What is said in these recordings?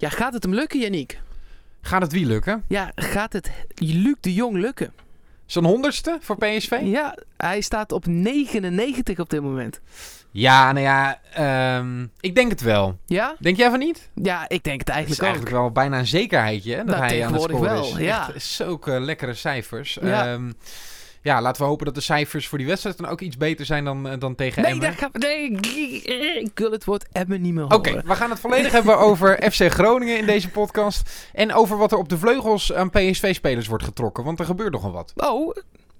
Ja, gaat het hem lukken, Yannick? Gaat het wie lukken? Ja, gaat het Luc de Jong lukken? Zijn honderdste voor PSV? Ja, hij staat op 99 op dit moment. Ja, nou ja, ehm, ik denk het wel. Ja? Denk jij van niet? Ja, ik denk het Het is eigenlijk eigenlijk ook. wel bijna een zekerheidje hè, dat Nou, hij aan het scoren wel, is. ja. Echt zulke lekkere cijfers. Ja. Ehm, ja, laten we hopen dat de cijfers voor die wedstrijd dan ook iets beter zijn dan, eh, dan tegen Nee, Emmen. daar nee, ik wil het woord Emmen niet meer Oké, horen. we gaan het volledig hebben over FC Groningen in deze podcast. En over wat er op de vleugels aan PSV-spelers wordt getrokken. Want er gebeurt nogal wat. Oh,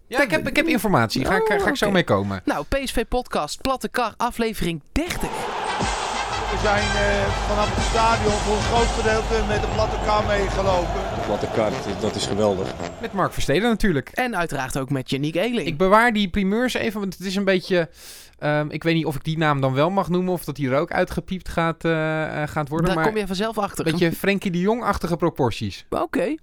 Ja, ik heb, ik heb informatie. Ga, ik- ga, ik zo oké. mee komen. nou, PSV Podcast, Platte Kar, aflevering 30. We zijn eh, vanaf het stadion voor een groot gedeelte met de platte kar meegelopen. De platte kaart, dat is geweldig. Met Mark Versteden natuurlijk. En uiteraard ook met Yannick Eeling. Ik bewaar die primeurs even, want het is een beetje... ehm, ik weet niet of ik die naam dan wel mag noemen of dat die er ook uitgepiept gaat, eh, eh, gaat worden. Daar maar kom je vanzelf achter. een beetje Frenkie de Jong-achtige proporties. Oké.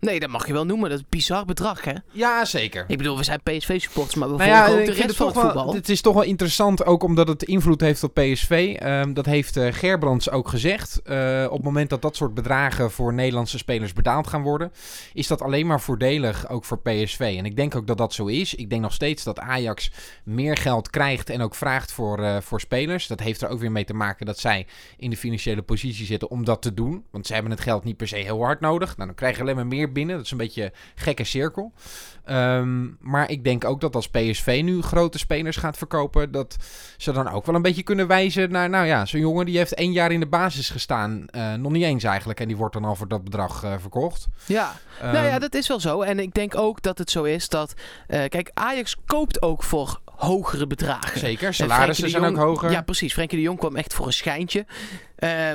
Nee, dat mag je wel noemen. Dat is een bizar bedrag, hè? Ja, zeker. Ik bedoel, we zijn PSV-supporters, maar we Nou volgen ja, ook de rest het van het wel, voetbal. het is toch wel interessant, ook omdat het invloed heeft op PSV. Ehm, dat heeft eh, Gerbrands ook gezegd. Eh, op het moment dat dat soort bedragen voor Nederlandse spelers betaald gaan worden, is dat alleen maar voordelig ook voor PSV. En ik denk ook dat dat zo is. Ik denk nog steeds dat Ajax meer geld krijgt en ook vraagt voor, eh, voor spelers. Dat heeft er ook weer mee te maken dat zij in de financiële positie zitten om dat te doen. Want ze hebben het geld niet per se heel hard nodig. Nou, dan krijg je alleen maar meer binnen. Dat is een beetje een gekke cirkel. Ehm, maar ik denk ook dat als PSV nu grote spelers gaat verkopen, dat ze dan ook wel een beetje kunnen wijzen naar, nou ja, zo'n jongen die heeft één jaar in de basis gestaan. Eh, nog niet eens eigenlijk. En die wordt dan al voor dat bedrag eh, verkocht. Ja, nou Ehm, ja, dat is wel zo. En ik denk ook dat het zo is dat... eh, kijk, Ajax koopt ook voor hogere bedragen. Zeker, En salarissen zijn ook hoger. Ja, precies. Frenkie de Jong kwam echt voor een schijntje. Eh,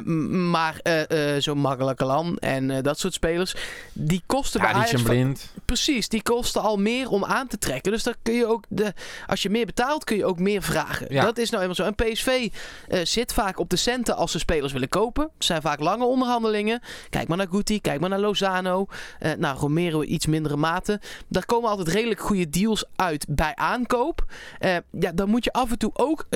maar eh, eh, zo'n Makkelijke en dat soort spelers, die kosten bij ja, die Ajax... van- blind. Precies, die kosten al meer om aan te trekken. Dus dan kun je ook de, als je meer betaalt, kun je ook meer vragen. Ja. Dat is nou eenmaal zo. En PSV zit vaak op de centen als ze spelers willen kopen. Het zijn vaak lange onderhandelingen. Kijk maar naar Guti, kijk maar naar Lozano. Eh nou, Romero iets mindere mate. Daar komen altijd redelijk goede deals uit bij aankoop. Ja, dan moet je af en toe ook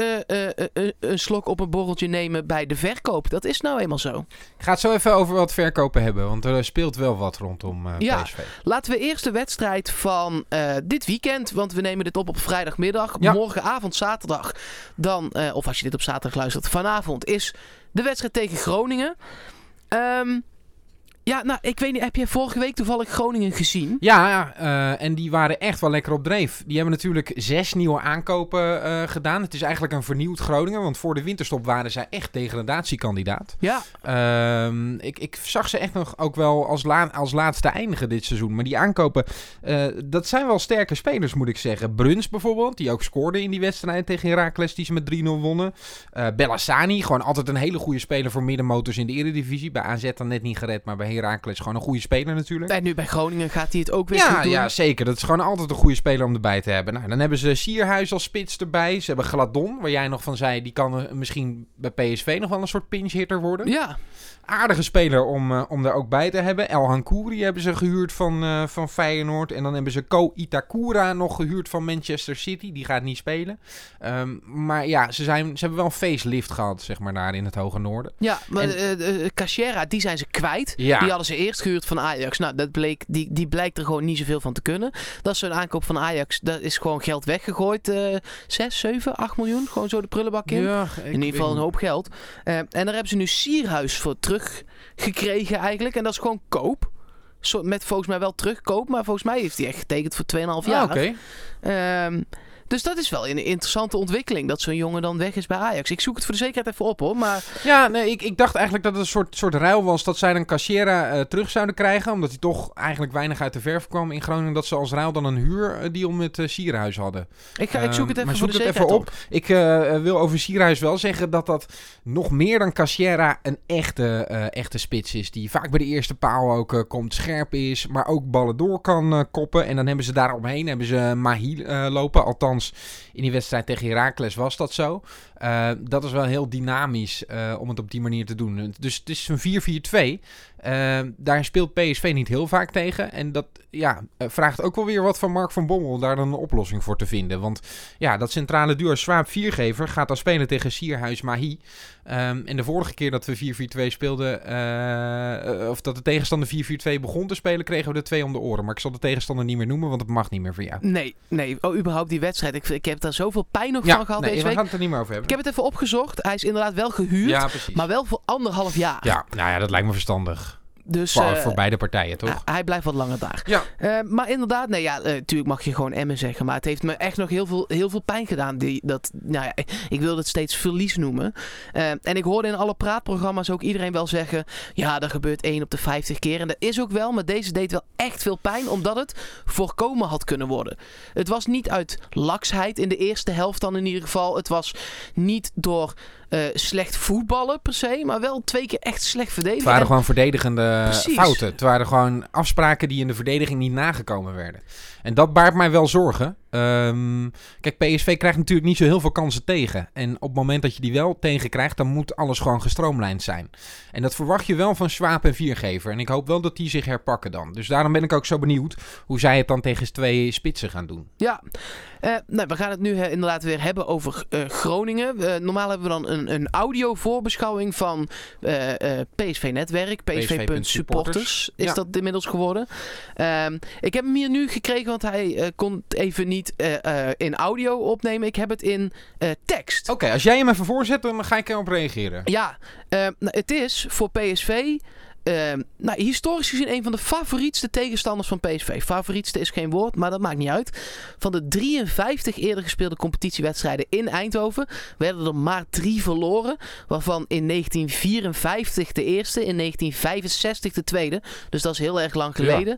een slok op een borreltje nemen bij de verkoop. Dat is nou eenmaal zo. Ik ga het zo even over wat verkopen hebben, want er speelt wel wat rondom eh, Ja. PSV. Laten we eerst de wedstrijd van eh, dit weekend, want we nemen dit op op vrijdagmiddag. Ja. Morgenavond, zaterdag, dan, eh, of als je dit op zaterdag luistert, vanavond is de wedstrijd tegen Groningen. Ehm, ja, nou, ik weet niet, heb jij vorige week toevallig Groningen gezien? Ja, eh, en die waren echt wel lekker op dreef. Die hebben natuurlijk zes nieuwe aankopen eh, gedaan. Het is eigenlijk een vernieuwd Groningen, want voor de winterstop waren zij echt degradatiekandidaat. Ja, Ehm, ik, ik zag ze echt nog ook wel als, la- als laatste eindigen dit seizoen. Maar die aankopen, eh, dat zijn wel sterke spelers, moet ik zeggen. Bruns bijvoorbeeld, die ook scoorde in die wedstrijd tegen Heracles, die ze met 3-0 wonnen. Bellassani, gewoon altijd een hele goede speler voor middenmotors in de Eredivisie. Bij AZ dan net niet gered, maar bij Heracles gewoon een goede speler natuurlijk. en nu bij Groningen gaat hij het ook weer Ja, goed doen. ja, zeker. Dat is gewoon altijd een goede speler om erbij te hebben. Nou, dan hebben ze Sierhuis als spits erbij. Ze hebben Gladon, waar jij nog van zei, die kan eh, misschien bij PSV nog wel een soort pinch hitter worden Ja, aardige speler om, eh, om daar ook bij te hebben. El Hankouri hebben ze gehuurd van, eh, van Feyenoord. En dan hebben ze Ko Itakura nog gehuurd van Manchester City. Die gaat niet spelen. Ehm, maar ja, ze, zijn, ze hebben wel een facelift gehad, zeg maar, daar in het Hoge Noorden. ja maar En- eh, Cachera, die zijn ze kwijt. Ja. Die hadden ze eerst gehuurd van Ajax. Nou, dat bleek, die, die blijkt er gewoon niet zoveel van te kunnen. Dat is zo'n aankoop van Ajax. Dat is gewoon geld weggegooid. eh 6, 7, 8 miljoen. Gewoon zo de prullenbak in. Ja, in ieder geval een hoop geld. Eh, en daar hebben ze nu Sierhuis voor teruggekregen eigenlijk. En dat is gewoon koop. Zo, met volgens mij wel terugkoop. Maar volgens mij heeft hij echt getekend voor 2,5 jaar. Ja, oké. Ehm, dus dat is wel een interessante ontwikkeling. Dat zo'n jongen dan weg is bij Ajax. Ik zoek het voor de zekerheid even op hoor. Maar Ja, nee, ik, ik dacht eigenlijk dat het een soort, soort ruil was dat zij dan Cachera eh, terug zouden krijgen. Omdat hij toch eigenlijk weinig uit de verf kwam in Groningen. Dat ze als ruil dan een huurdeal met eh Sierhuis hadden. ik, ga, ik zoek het Ehm, even maar voor de het even op. op. Ik eh, wil over Sierhuis wel zeggen dat dat nog meer dan Cachera een echte, eh, echte spits is. Die vaak bij de eerste paal ook eh, komt, scherp is, maar ook ballen door kan eh, koppen. En dan hebben ze daaromheen hebben ze Mahi eh, lopen. Althans, in die wedstrijd tegen Heracles was dat zo. Uh, dat is wel heel dynamisch uh, om het op die manier te doen. Dus het is een 4-4-2. Uh, daar speelt PSV niet heel vaak tegen. En dat ja, vraagt ook wel weer wat van Mark van Bommel om daar dan een oplossing voor te vinden. Want ja, dat centrale duo Swaap Viergever gaat dan spelen tegen Sierhuis Mahi. Um, en de vorige keer dat we 4-4-2 speelden, of dat de tegenstander 4-4-2 begon te spelen, kregen we de twee om de oren. Maar ik zal de tegenstander niet meer noemen, want het mag niet meer voor jou. Nee, nee. Oh, überhaupt die wedstrijd. Ik, ik heb daar zoveel pijn nog van gehad nee, deze we week. gaan het er niet meer over hebben. Ik heb het even opgezocht. Hij is inderdaad wel gehuurd, Ja, maar wel voor anderhalf jaar. Ja, nou ja, dat lijkt me verstandig. Dus Voor, eh, voor beide partijen, toch? hij- blijft wat langer daar. Ja. Eh, maar inderdaad, nee, ja, natuurlijk mag je gewoon Emmen zeggen. Maar het heeft me echt nog heel veel, heel veel pijn gedaan. Die, dat, nou ja, ik wil het steeds verlies noemen. Eh, en ik hoorde in alle praatprogramma's ook iedereen wel zeggen... Ja, dat gebeurt 1 op de 50 keer. En dat is ook wel, maar deze deed wel echt veel pijn. Omdat het voorkomen had kunnen worden. Het was niet uit laksheid in de eerste helft dan in ieder geval. Het was niet door... eh, slecht voetballen per se, maar wel twee keer echt slecht verdedigen. Het waren En- gewoon verdedigende Precies. fouten. Het waren gewoon afspraken die in de verdediging niet nagekomen werden. En dat baart mij wel zorgen. Ehm, kijk, PSV krijgt natuurlijk niet zo heel veel kansen tegen. En op het moment dat je die wel tegenkrijgt, dan moet alles gewoon gestroomlijnd zijn. En dat verwacht je wel van Swaap en Viergever. En ik hoop wel dat die zich herpakken dan. Dus daarom ben ik ook zo benieuwd hoe zij het dan tegen twee spitsen gaan doen. Ja, Eh, nou, we gaan het nu eh, inderdaad weer hebben over eh, Groningen. Normaal hebben we dan een, een audio voorbeschouwing van PSV-netwerk, PSV.supporters is Ja. dat inmiddels geworden. Ehm, ik heb hem hier nu gekregen, want hij kon even niet eh, eh, in audio opnemen. Ik heb het in eh, tekst. Oké, als jij hem even voorzet, dan ga ik erop reageren. Ja, het is voor PSV. Eh, nou, historisch gezien een van de favorietste tegenstanders van PSV. Favorietste is geen woord, maar dat maakt niet uit. Van de 53 eerder gespeelde competitiewedstrijden in Eindhoven werden er maar drie verloren. Waarvan in 1954 de eerste, in 1965 de tweede. Dus dat is heel erg lang geleden.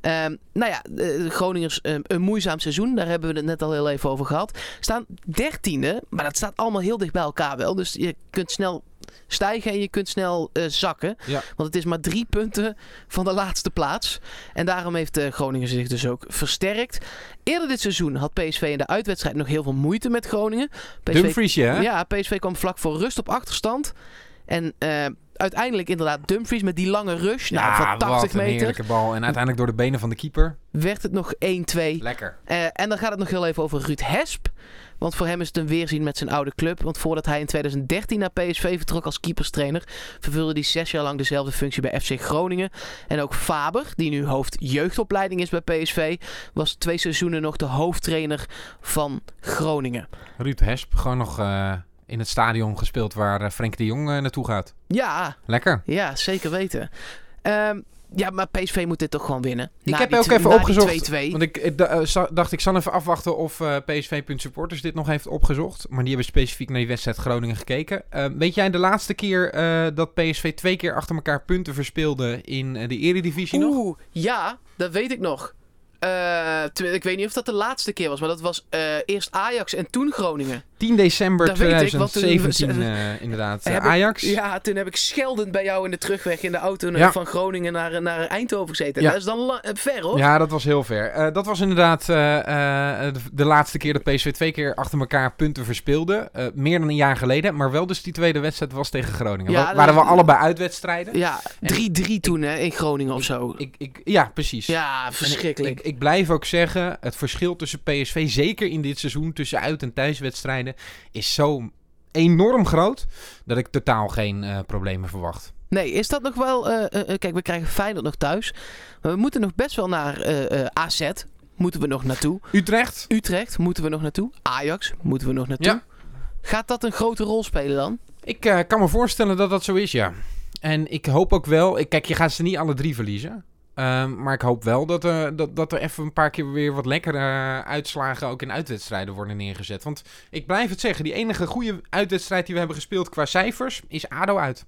Ehm, nou ja, de de Groningers ehm, een moeizaam seizoen. Daar hebben we het net al heel even over gehad. Staan dertiende, maar dat staat allemaal heel dicht bij elkaar wel. Dus je kunt snel stijgen en je kunt snel eh, zakken. Ja. Want het is maar drie punten van de laatste plaats. En daarom heeft de Groningen zich dus ook versterkt. Eerder dit seizoen had PSV in de uitwedstrijd nog heel veel moeite met Groningen. PSV, Dumfriesje, hè? ja, PSV kwam vlak voor rust op achterstand. En eh, uiteindelijk inderdaad Dumfries met die lange rush. Nou, van 80 wat een meter heerlijke bal. En uiteindelijk door de benen van de keeper. werd het nog 1-2. Lekker. Eh, en dan gaat het nog heel even over Ruud Hesp. Want voor hem is het een weerzien met zijn oude club. Want voordat hij in 2013 naar PSV vertrok als keeperstrainer... vervulde hij zes jaar lang dezelfde functie bij FC Groningen. En ook Faber, die nu hoofd jeugdopleiding is bij PSV... was twee seizoenen nog de hoofdtrainer van Groningen. Ruud Hesp, gewoon nog eh, in het stadion gespeeld waar eh, Frenk de Jong eh, naartoe gaat. Ja, Lekker. ja zeker weten. Ehm, ja, maar PSV moet dit toch gewoon winnen. Ik Na heb ook even opgezocht. 2-2. Want ik eh, dacht, ik zal even afwachten of eh PSV.supporters dit nog heeft opgezocht. Maar die hebben specifiek naar die wedstrijd Groningen gekeken. Eh, weet jij de laatste keer dat PSV twee keer achter elkaar punten verspeelde in de Eredivisie nog? Oeh, ja, dat weet ik nog. Ik weet niet of dat de laatste keer was, maar dat was eerst Ajax en toen Groningen. 10 december Dat weet ik, want toen- 2017 eh, inderdaad. Eh, Heb ik- Ajax. Ja, toen heb ik scheldend bij jou in de terugweg in de auto Ja. van Groningen naar, naar Eindhoven gezeten. Ja. Dat is dan eh, ver hoor. Ja, dat was heel ver. Eh, dat was inderdaad eh, eh, de, de laatste keer dat PSV twee keer achter elkaar punten verspeelde. Eh, meer dan een jaar geleden. Maar wel dus die tweede wedstrijd was tegen Groningen. Ja, waren we allebei uitwedstrijden? Ja, 3-3 toen hè, in Groningen of zo. Ik, ik, ja, precies. Ja, verschrikkelijk. Ik, ik, ik blijf ook zeggen, het verschil tussen PSV, zeker in dit seizoen, tussen uit- en thuiswedstrijden, is zo enorm groot dat ik totaal geen eh, problemen verwacht. Nee, is dat nog wel... eh, eh, kijk, we krijgen Feyenoord nog thuis. Maar we moeten nog best wel naar AZ. Moeten we nog naartoe. Utrecht? Utrecht moeten we nog naartoe. Ajax moeten we nog naartoe. Ja. Gaat dat een grote rol spelen dan? Ik kan me voorstellen dat dat zo is, ja. En ik hoop ook wel... Kijk, je gaat ze niet alle drie verliezen. Ehm, maar ik hoop wel dat, er dat, dat er even een paar keer weer wat lekkere uitslagen ook in uitwedstrijden worden neergezet. Want ik blijf het zeggen, die enige goede uitwedstrijd die we hebben gespeeld qua cijfers is ADO uit.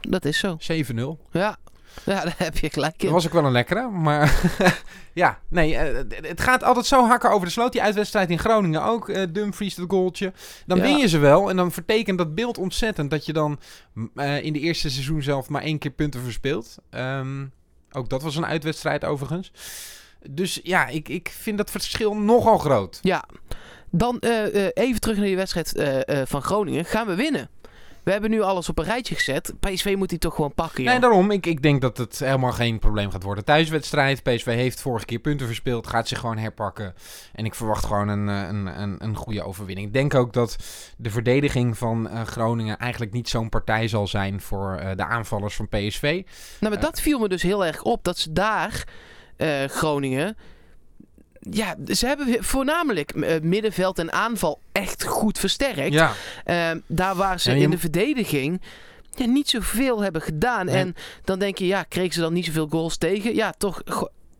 Dat is zo. 7-0. Ja. Ja, daar heb je gelijk in. Dat was ook wel een lekkere, maar ja, nee, eh, het gaat altijd zo hakken over de sloot. Die uitwedstrijd in Groningen ook, eh, Dumfries dat goaltje. Dan Ja. win je ze wel en dan vertekent dat beeld ontzettend dat je dan eh, in de eerste seizoen zelf maar één keer punten verspeelt. Ehm, ook dat was een uitwedstrijd overigens. Dus ja, ik, ik vind dat verschil nogal groot. Ja. Dan eh, eh, even terug naar die wedstrijd eh, van Groningen. Gaan we winnen? We hebben nu alles op een rijtje gezet. PSV moet die toch gewoon pakken, joh. Nee, daarom. Ik, ik denk dat het helemaal geen probleem gaat worden. Thuiswedstrijd. PSV heeft vorige keer punten verspeeld. Gaat zich gewoon herpakken. En ik verwacht gewoon een, eh, een, een, een goede overwinning. Ik denk ook dat de verdediging van eh, Groningen eigenlijk niet zo'n partij zal zijn voor eh, de aanvallers van PSV. Nou, maar dat viel me dus heel erg op. Dat ze daar, Groningen... Ja, ze hebben voornamelijk eh, middenveld en aanval echt goed versterkt. Ja, Eh, daar waar ze Ja, in de verdediging ja, niet zoveel hebben gedaan. Nee. En dan denk je, ja, kregen ze dan niet zoveel goals tegen? Ja, toch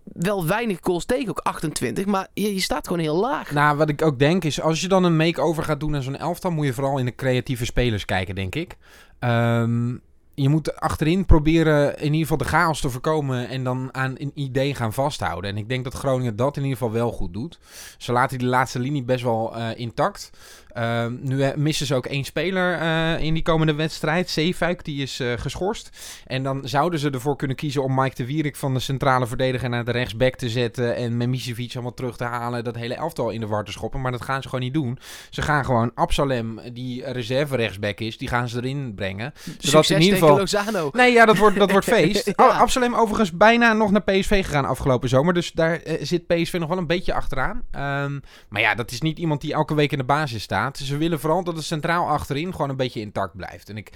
wel weinig goals tegen, ook 28. Maar je, je staat gewoon heel laag. Nou, wat ik ook denk is, als je dan een make-over gaat doen aan zo'n elftal, moet je vooral in de creatieve spelers kijken, denk ik. Ehm, je moet achterin proberen in ieder geval de chaos te voorkomen en dan aan een idee gaan vasthouden. En ik denk dat Groningen dat in ieder geval wel goed doet. Ze laten die laatste linie best wel eh, intact. Ehm, nu eh, missen ze ook één speler eh, in die komende wedstrijd. Zeefuik, die is eh, geschorst. En dan zouden ze ervoor kunnen kiezen om Mike de Wierik van de centrale verdediger naar de rechtsback te zetten. En Memisevic allemaal terug te halen. Dat hele elftal in de war te schoppen. Maar dat gaan ze gewoon niet doen. Ze gaan gewoon Absalem, die reserve rechtsback is, die gaan ze erin brengen. Succes Zodat in ieder geval... Lozano. Nee, ja, dat wordt, dat wordt feest. Ja. Oh, Absalem overigens bijna nog naar PSV gegaan afgelopen zomer. Dus daar zit PSV nog wel een beetje achteraan. Ehm, maar ja, dat is niet iemand die elke week in de basis staat. Ze willen vooral dat het centraal achterin gewoon een beetje intact blijft. En ik,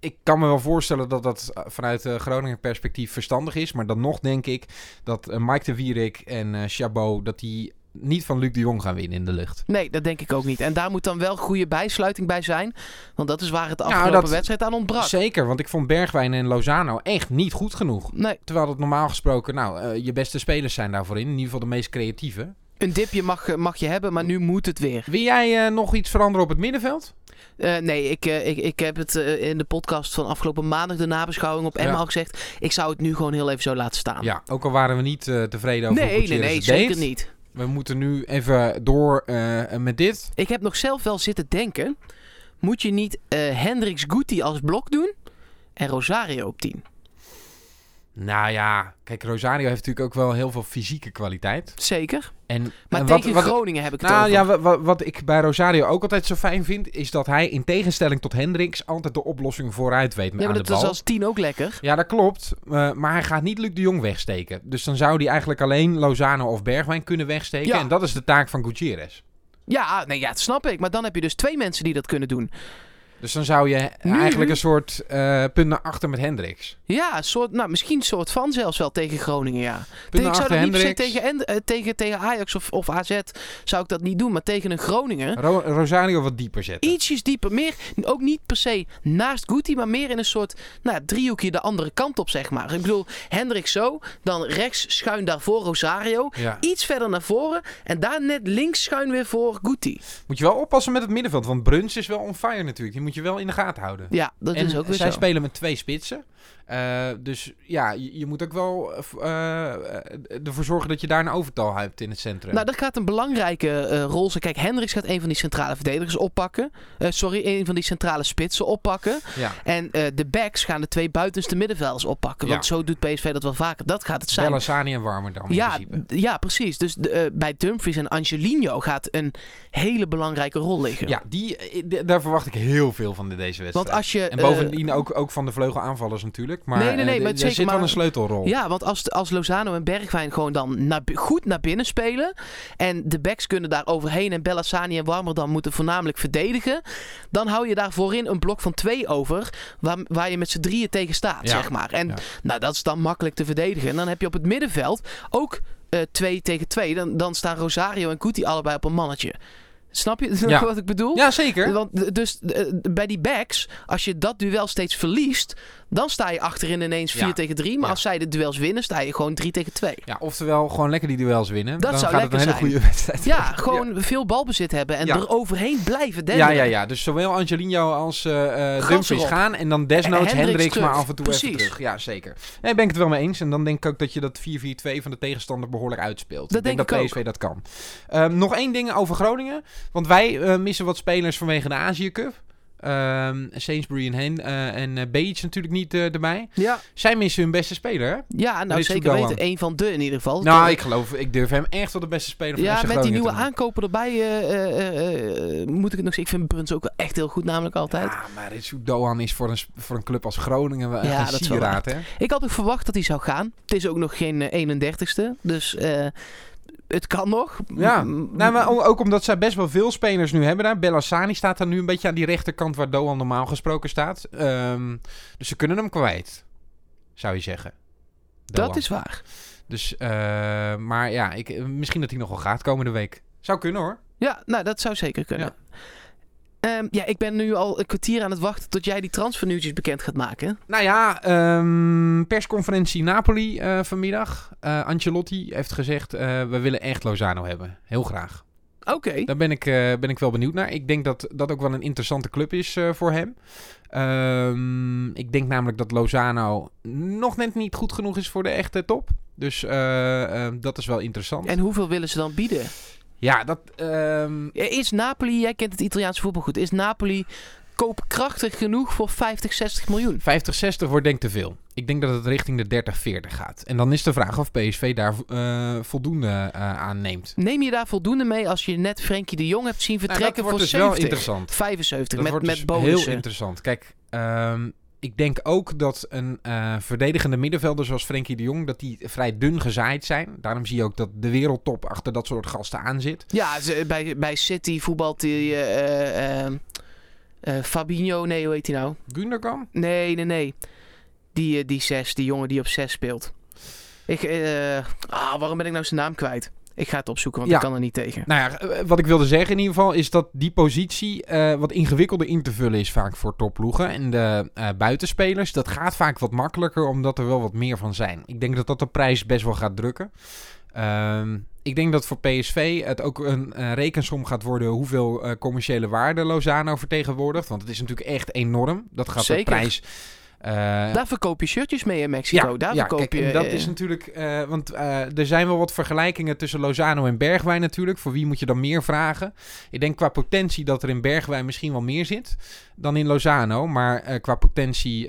ik kan me wel voorstellen dat dat eh, vanuit eh, Groningen perspectief verstandig is. Maar dan nog denk ik dat eh, Mike de Wierik en Chabot, dat die niet van Luc de Jong gaan winnen in de lucht. Nee, dat denk ik ook niet. En daar moet dan wel goede bijsluiting bij zijn. Want dat is waar het Nou, afgelopen dat- wedstrijd aan ontbrak. Zeker, want ik vond Bergwijn en Lozano echt niet goed genoeg. Nee, Terwijl het normaal gesproken, nou, je beste spelers zijn daarvoor in. In ieder geval de meest creatieve. Een dipje mag, mag je hebben, maar nu moet het weer. Wil jij eh, nog iets veranderen op het middenveld? Eh, nee, ik, eh, ik, ik heb het eh, in de podcast van afgelopen maandag, de nabeschouwing op Emma Ja. al gezegd. Ik zou het nu gewoon heel even zo laten staan. Ja, ook al waren we niet eh, tevreden over hoe nee, nee, Gutierrez nee, het zeker deed. niet. We moeten nu even door eh, met dit. Ik heb nog zelf wel zitten denken. Moet je niet eh Hendricks Guti als blok doen en Rosario op 10? Nou ja, kijk, Rosario heeft natuurlijk ook wel heel veel fysieke kwaliteit. Zeker. En, Maar en tegen wat, Groningen heb ik het nou over. ja, wa- wa- wat, ik bij Rosario ook altijd zo fijn vind, is dat hij in tegenstelling tot Hendricks altijd de oplossing vooruit weet ja, maar aan de dat bal. is als 10 ook lekker. Ja, dat klopt. Eh, maar hij gaat niet Luc de Jong wegsteken. Dus dan zou hij eigenlijk alleen Lozano of Bergwijn kunnen wegsteken. Ja. En dat is de taak van Gutierrez. Ja, nee, ja, dat snap ik. Maar dan heb je dus twee mensen die dat kunnen doen. Dus dan zou je Nu- eigenlijk een soort eh, punt naar achter met Hendricks. Ja, soort, nou, misschien een soort van zelfs wel tegen Groningen, ja. Punt ik zou dat niet per tegen, en- eh, tegen, tegen Ajax of, of AZ zou ik dat niet doen. Maar tegen een Groningen, Ro- Rosario wat dieper zetten. ietsjes dieper. Meer, ook niet per se naast Guti, maar meer in een soort nou, driehoekje de andere kant op, zeg maar. Ik bedoel, Hendrik zo, dan rechts schuin daarvoor Rosario. Ja. Iets verder naar voren en daar net links schuin weer voor Guti. Moet je wel oppassen met het middenveld. Want Bruns is wel on fire natuurlijk. Die moet je wel in de gaten houden. Ja, dat en is ook weer zij zo. spelen met twee spitsen. Eh, dus ja, je, je moet ook wel eh, eh, ervoor zorgen dat je daar een overtal hebt in het centrum. Nou, dat gaat een belangrijke rol zijn. Kijk, Hendricks gaat een van die centrale verdedigers oppakken. Sorry, een van die centrale spitsen oppakken. ja. En de backs gaan de twee buitenste middenvelders oppakken. Want Ja. zo doet PSV dat wel vaker. Dat gaat het zijn. Bellassani en Warmerdam Ja, principe. ja, precies. Dus de, bij Dumfries en Angelino gaat een hele belangrijke rol liggen. Ja, die, daar verwacht ik heel veel van in deze wedstrijd. Want als je... en eh, bovendien ook, ook van de vleugelaanvallers natuurlijk. Maar Nee, nee, nee, eh, maar zeker, zit wel maar- een sleutelrol. Ja, want als, als Lozano en Bergwijn gewoon dan naar, goed naar binnen spelen. En de backs kunnen daar overheen. En Bellassani en Warmerdam moeten voornamelijk verdedigen. Dan hou je daar voorin een blok van twee over. Waar, waar je met z'n drieën tegen staat, Ja. zeg maar. En Ja. nou, dat is dan makkelijk te verdedigen. En dan heb je op het middenveld ook eh, twee tegen twee. Dan, dan staan Rosario en Kuti allebei op een mannetje. Snap je Ja. wat ik bedoel? Ja, zeker. Want dus eh, bij die backs, als je dat duel steeds verliest, dan sta je achterin ineens 4 Ja. tegen 3. Maar Ja. als zij de duels winnen, sta je gewoon 3 tegen 2. Ja, oftewel gewoon lekker die duels winnen. Dat dan zou gaat het een hele lekker goede wedstrijd Ja, worden. gewoon veel balbezit hebben en Ja. er overheen blijven Ja, denderen. ja, ja. Dus zowel Angelino als eh eh Gas Dumfries gaan. En dan desnoods En Hendricks, Hendricks maar af en toe even terug. Ja, zeker. Nee, ben ik het wel mee eens. En dan denk ik ook dat je dat 4-4-2 van de tegenstander behoorlijk uitspeelt. Dat ik denk, denk dat ik PSV dat kan. Ehm, nog één ding over Groningen. Want wij eh, missen wat spelers vanwege de Azië Cup. Ehm Sainsbury en Hen eh, en uh, Beach natuurlijk niet eh, erbij. Ja, Zij missen hun beste speler, hè? ja nou zeker weten. Een van de in ieder geval. Nou, ik geloof, ik durf hem echt wel de beste speler van Ja, met die nieuwe aankopen erbij moet ik het nog zeggen. Ik vind Bruns ook wel echt heel goed, namelijk altijd. Ja, maar Ritsu Doan is voor een, voor een club als Groningen wel Ja, een dat is wel sieraad, hè? Ik had ook verwacht dat hij zou gaan. Het is ook nog geen eh, 31ste, dus eh, het kan nog. Ja, nou, maar ook omdat zij best wel veel spelers nu hebben daar. Bellassani staat dan nu een beetje aan die rechterkant waar Doan normaal gesproken staat. Ehm, dus ze kunnen hem kwijt, zou je zeggen. dat is waar. Dus, eh, maar ja, ik, misschien dat hij nog wel gaat komende week. Zou kunnen hoor. Ja, nou, dat zou zeker kunnen. Ehm, ja, ik ben nu al een kwartier aan het wachten tot jij die transfernieuwtjes bekend gaat maken. Nou ja, ehm, persconferentie Napoli eh, vanmiddag. Eh, Ancelotti heeft gezegd, eh, we willen echt Lozano hebben. Heel graag. Oké. Daar ben ik, ben ik wel benieuwd naar. Ik denk dat dat ook wel een interessante club is voor hem. Ehm, ik denk namelijk dat Lozano nog net niet goed genoeg is voor de echte top. Dus dat is wel interessant. En hoeveel willen ze dan bieden? Ja, dat... ehm, Is Napoli, jij kent het Italiaanse voetbal goed, is Napoli koopkrachtig genoeg voor 50, 60 miljoen? 50, 60 wordt denk ik te veel. Ik denk dat het richting de 30, 40 gaat. En dan is de vraag of PSV daar eh, voldoende eh, aan neemt. Neem je daar voldoende mee als je net Frenkie de Jong hebt zien Nou, vertrekken dat wordt voor dus wel 70? interessant. 75 Dat met, wordt met dus bonussen. heel interessant. Kijk, ehm, ik denk ook dat een eh, verdedigende middenvelder zoals Frenkie de Jong... dat die vrij dun gezaaid zijn. Daarom zie je ook dat de wereldtop achter dat soort gasten aan zit. Ja, bij, bij City voetbalt die eh, eh, eh, Fabinho, nee, hoe heet hij nou? Gundogan? Nee, nee, nee. Die, die zes, die jongen die op zes speelt. Ik, ah, waarom ben ik nou zijn naam kwijt? Ik ga het opzoeken, want Ja. ik kan er niet tegen. Nou ja, eh, wat ik wilde zeggen in ieder geval is dat die positie eh, wat ingewikkelder in te vullen is vaak voor topploegen. En de eh, buitenspelers, dat gaat vaak wat makkelijker omdat er wel wat meer van zijn. Ik denk dat dat de prijs best wel gaat drukken. Ehm, ik denk dat voor PSV het ook een rekensom gaat worden hoeveel commerciële waarde Lozano vertegenwoordigt. Want het is natuurlijk echt enorm. Dat gaat Zeker. de prijs... eh, Daar verkoop je shirtjes mee in Mexico. Daar verkoop kijk, je... dat eh, is natuurlijk... eh, want er zijn wel wat vergelijkingen tussen Lozano en Bergwijn natuurlijk. Voor wie moet je dan meer vragen? Ik denk qua potentie dat er in Bergwijn misschien wel meer zit dan in Lozano. Maar qua potentie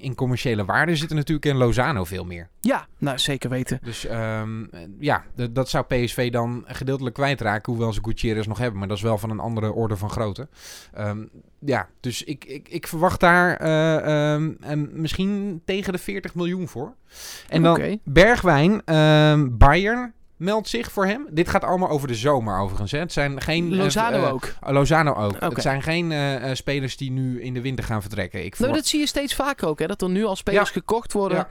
in, commerciële waarde zit er natuurlijk in Lozano veel meer. Ja, nou zeker weten. Dus ehm, eh, ja, dat zou PSV dan gedeeltelijk kwijtraken. Hoewel ze Gutierrez nog hebben. Maar dat is wel van een andere orde van grootte. Ehm, ja, dus ik, ik, ik verwacht daar em, misschien tegen de 40 miljoen voor. En dan. Bergwijn, ehm, Bayern meldt zich voor hem. Dit gaat allemaal over de zomer overigens. Hè. Het zijn geen... eh, Lozano eh, ook. Lozano ook. Het zijn geen spelers die nu in de winter gaan vertrekken. Ik Nou, dat zie je steeds vaker ook, hè? Dat er nu al spelers Ja. gekocht worden. Ja.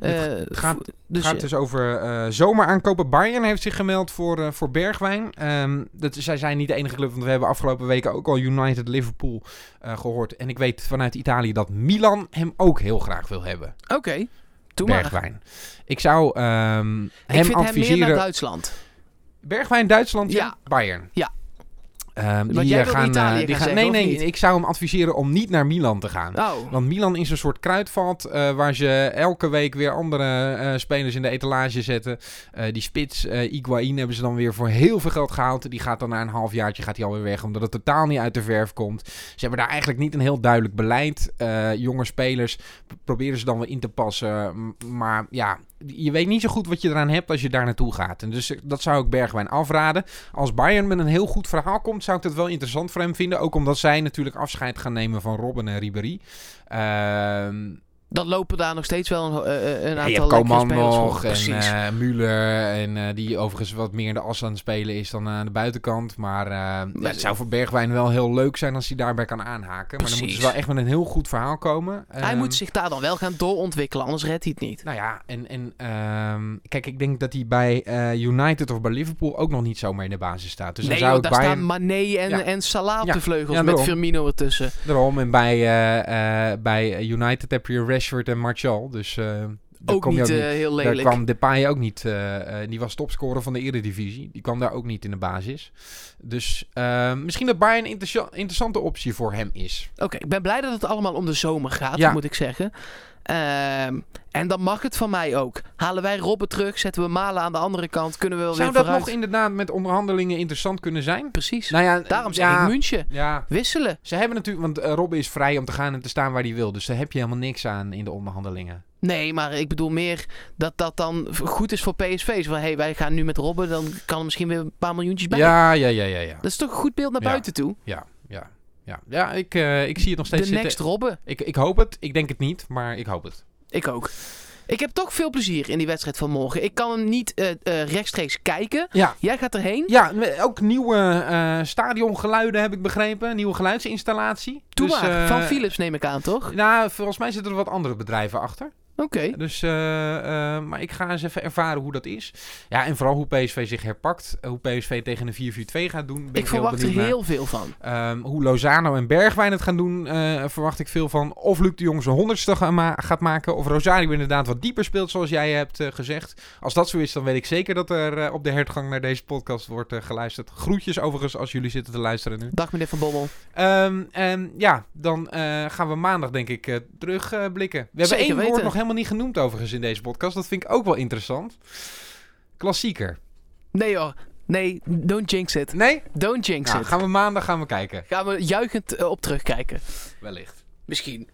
Eh, Het gaat- vo- Het dus gaat ja. dus over eh zomer aankopen. Bayern heeft zich gemeld voor, eh, voor Bergwijn. Ehm, dat, zij zijn niet de enige club, want we hebben afgelopen weken ook al United Liverpool eh, gehoord. En ik weet vanuit Italië dat Milan hem ook heel graag wil hebben. Oké. Bergwijn. Ik zou ehm, hem ik vind hem meer adviseren. naar Duitsland. Bergwijn, Duitsland. Ja. Bayern. Ja. Ehm, die jij eh, wil gaan, Italië eh, die gaan gaan, zeggen, nee, nee, ik zou hem adviseren om niet naar Milan te gaan. Oh, Want Milan is een soort kruidvat eh, waar ze elke week weer andere eh, spelers in de etalage zetten. Eh, die spits, eh Higuaín, hebben ze dan weer voor heel veel geld gehaald. Die gaat dan na een halfjaartje gaat hij alweer weg, omdat het totaal niet uit de verf komt. Ze hebben daar eigenlijk niet een heel duidelijk beleid. Eh, jonge spelers proberen ze dan wel in te passen. Maar ja, je weet niet zo goed wat je eraan hebt als je daar naartoe gaat. En dus eh, dat zou ik Bergwijn afraden. Als Bayern met een heel goed verhaal komt, zou ik dat wel interessant voor hem vinden. Ook omdat zij natuurlijk afscheid gaan nemen van Robben en Ribéry. Ehm dan lopen daar nog steeds wel een, eh, eh, een ja, aantal hebt lekkere spelers nog en eh Müller. En die overigens wat meer in de as aan het spelen is dan aan de buitenkant. Maar ja, het zou voor Bergwijn wel heel leuk zijn als hij daarbij kan aanhaken. Maar dan moeten ze wel echt met een heel goed verhaal komen. hij Ehm, moet zich daar dan wel gaan doorontwikkelen, anders redt hij het niet. Nou ja, en, en ehm, kijk, ik denk dat hij bij United of bij Liverpool ook nog niet zomaar in de basis staat. Dus nee, dan zou joh, daar bij staan Mané en, Ja. en Salah op Ja. de vleugels Ja, met. Firmino ertussen. Daarom. En bij, bij United heb je Rashford en Martial. Dus eh, daar Ook niet, eh, heel Daar lelijk. kwam Depay ook niet. eh, die was topscorer van de Eredivisie. Die kwam daar ook niet in de basis. Dus misschien dat Bayern een interessa- interessante optie voor hem is. Oké, ik ben blij dat het allemaal om de zomer gaat, Ja. moet ik zeggen. Ehm, en dan mag het van mij ook. Halen wij Robben terug, zetten we Malen aan de andere kant, kunnen we wel Zou weer dat vooruit. nog inderdaad met onderhandelingen interessant kunnen zijn? Precies. Nou ja, Daarom zeg ja, ik München. Ja, Wisselen. ze hebben natuurlijk, want eh, Robben is vrij om te gaan en te staan waar hij wil. Dus daar heb je helemaal niks aan in de onderhandelingen. Nee, maar ik bedoel meer dat dat dan goed is voor PSV. Zo van, hey, wij gaan nu met Robben, dan kan er misschien weer een paar miljoentjes bij. Ja, ja, ja, ja, ja. Dat is toch een goed beeld naar Ja. buiten toe? Ja, ja, ja. Ja, ik, eh, ik zie het nog steeds De next Robben. Ik, ik hoop het. Ik denk het niet, maar ik hoop het. Ik ook. Ik heb toch veel plezier in die wedstrijd van morgen. Ik kan hem niet eh, eh, rechtstreeks kijken. Ja. Jij gaat erheen. Ja, ook nieuwe stadiongeluiden heb ik begrepen. Nieuwe geluidsinstallatie. Doe Dus, maar. van Philips neem ik aan, toch? Nou, volgens mij zitten er wat andere bedrijven achter. Oké. Dus, eh, eh, maar ik ga eens even ervaren hoe dat is. Ja, en vooral hoe PSV zich herpakt. Hoe PSV tegen een 4-4-2 gaat doen. Ben Ik heel verwacht er heel veel van. Ehm, hoe Lozano en Bergwijn het gaan doen, eh, verwacht ik veel van. Of Luc de Jong zijn honderdste gaat maken. Of Rosario inderdaad wat dieper speelt, zoals jij hebt eh, gezegd. Als dat zo is, dan weet ik zeker dat er eh, op de hertgang naar deze podcast wordt eh, geluisterd. Groetjes overigens als jullie zitten te luisteren nu. Dag meneer Van Bommel. En ja, dan eh, gaan we maandag denk ik eh, terugblikken. we hebben één woord nog helemaal niet genoemd overigens in deze podcast. Dat vind ik ook wel interessant. Klassieker. Nee hoor. Nee, don't jinx it. Nee? Don't jinx Nou, it. gaan we maandag gaan we kijken. Gaan we juichend eh, op terugkijken. Wellicht. Misschien.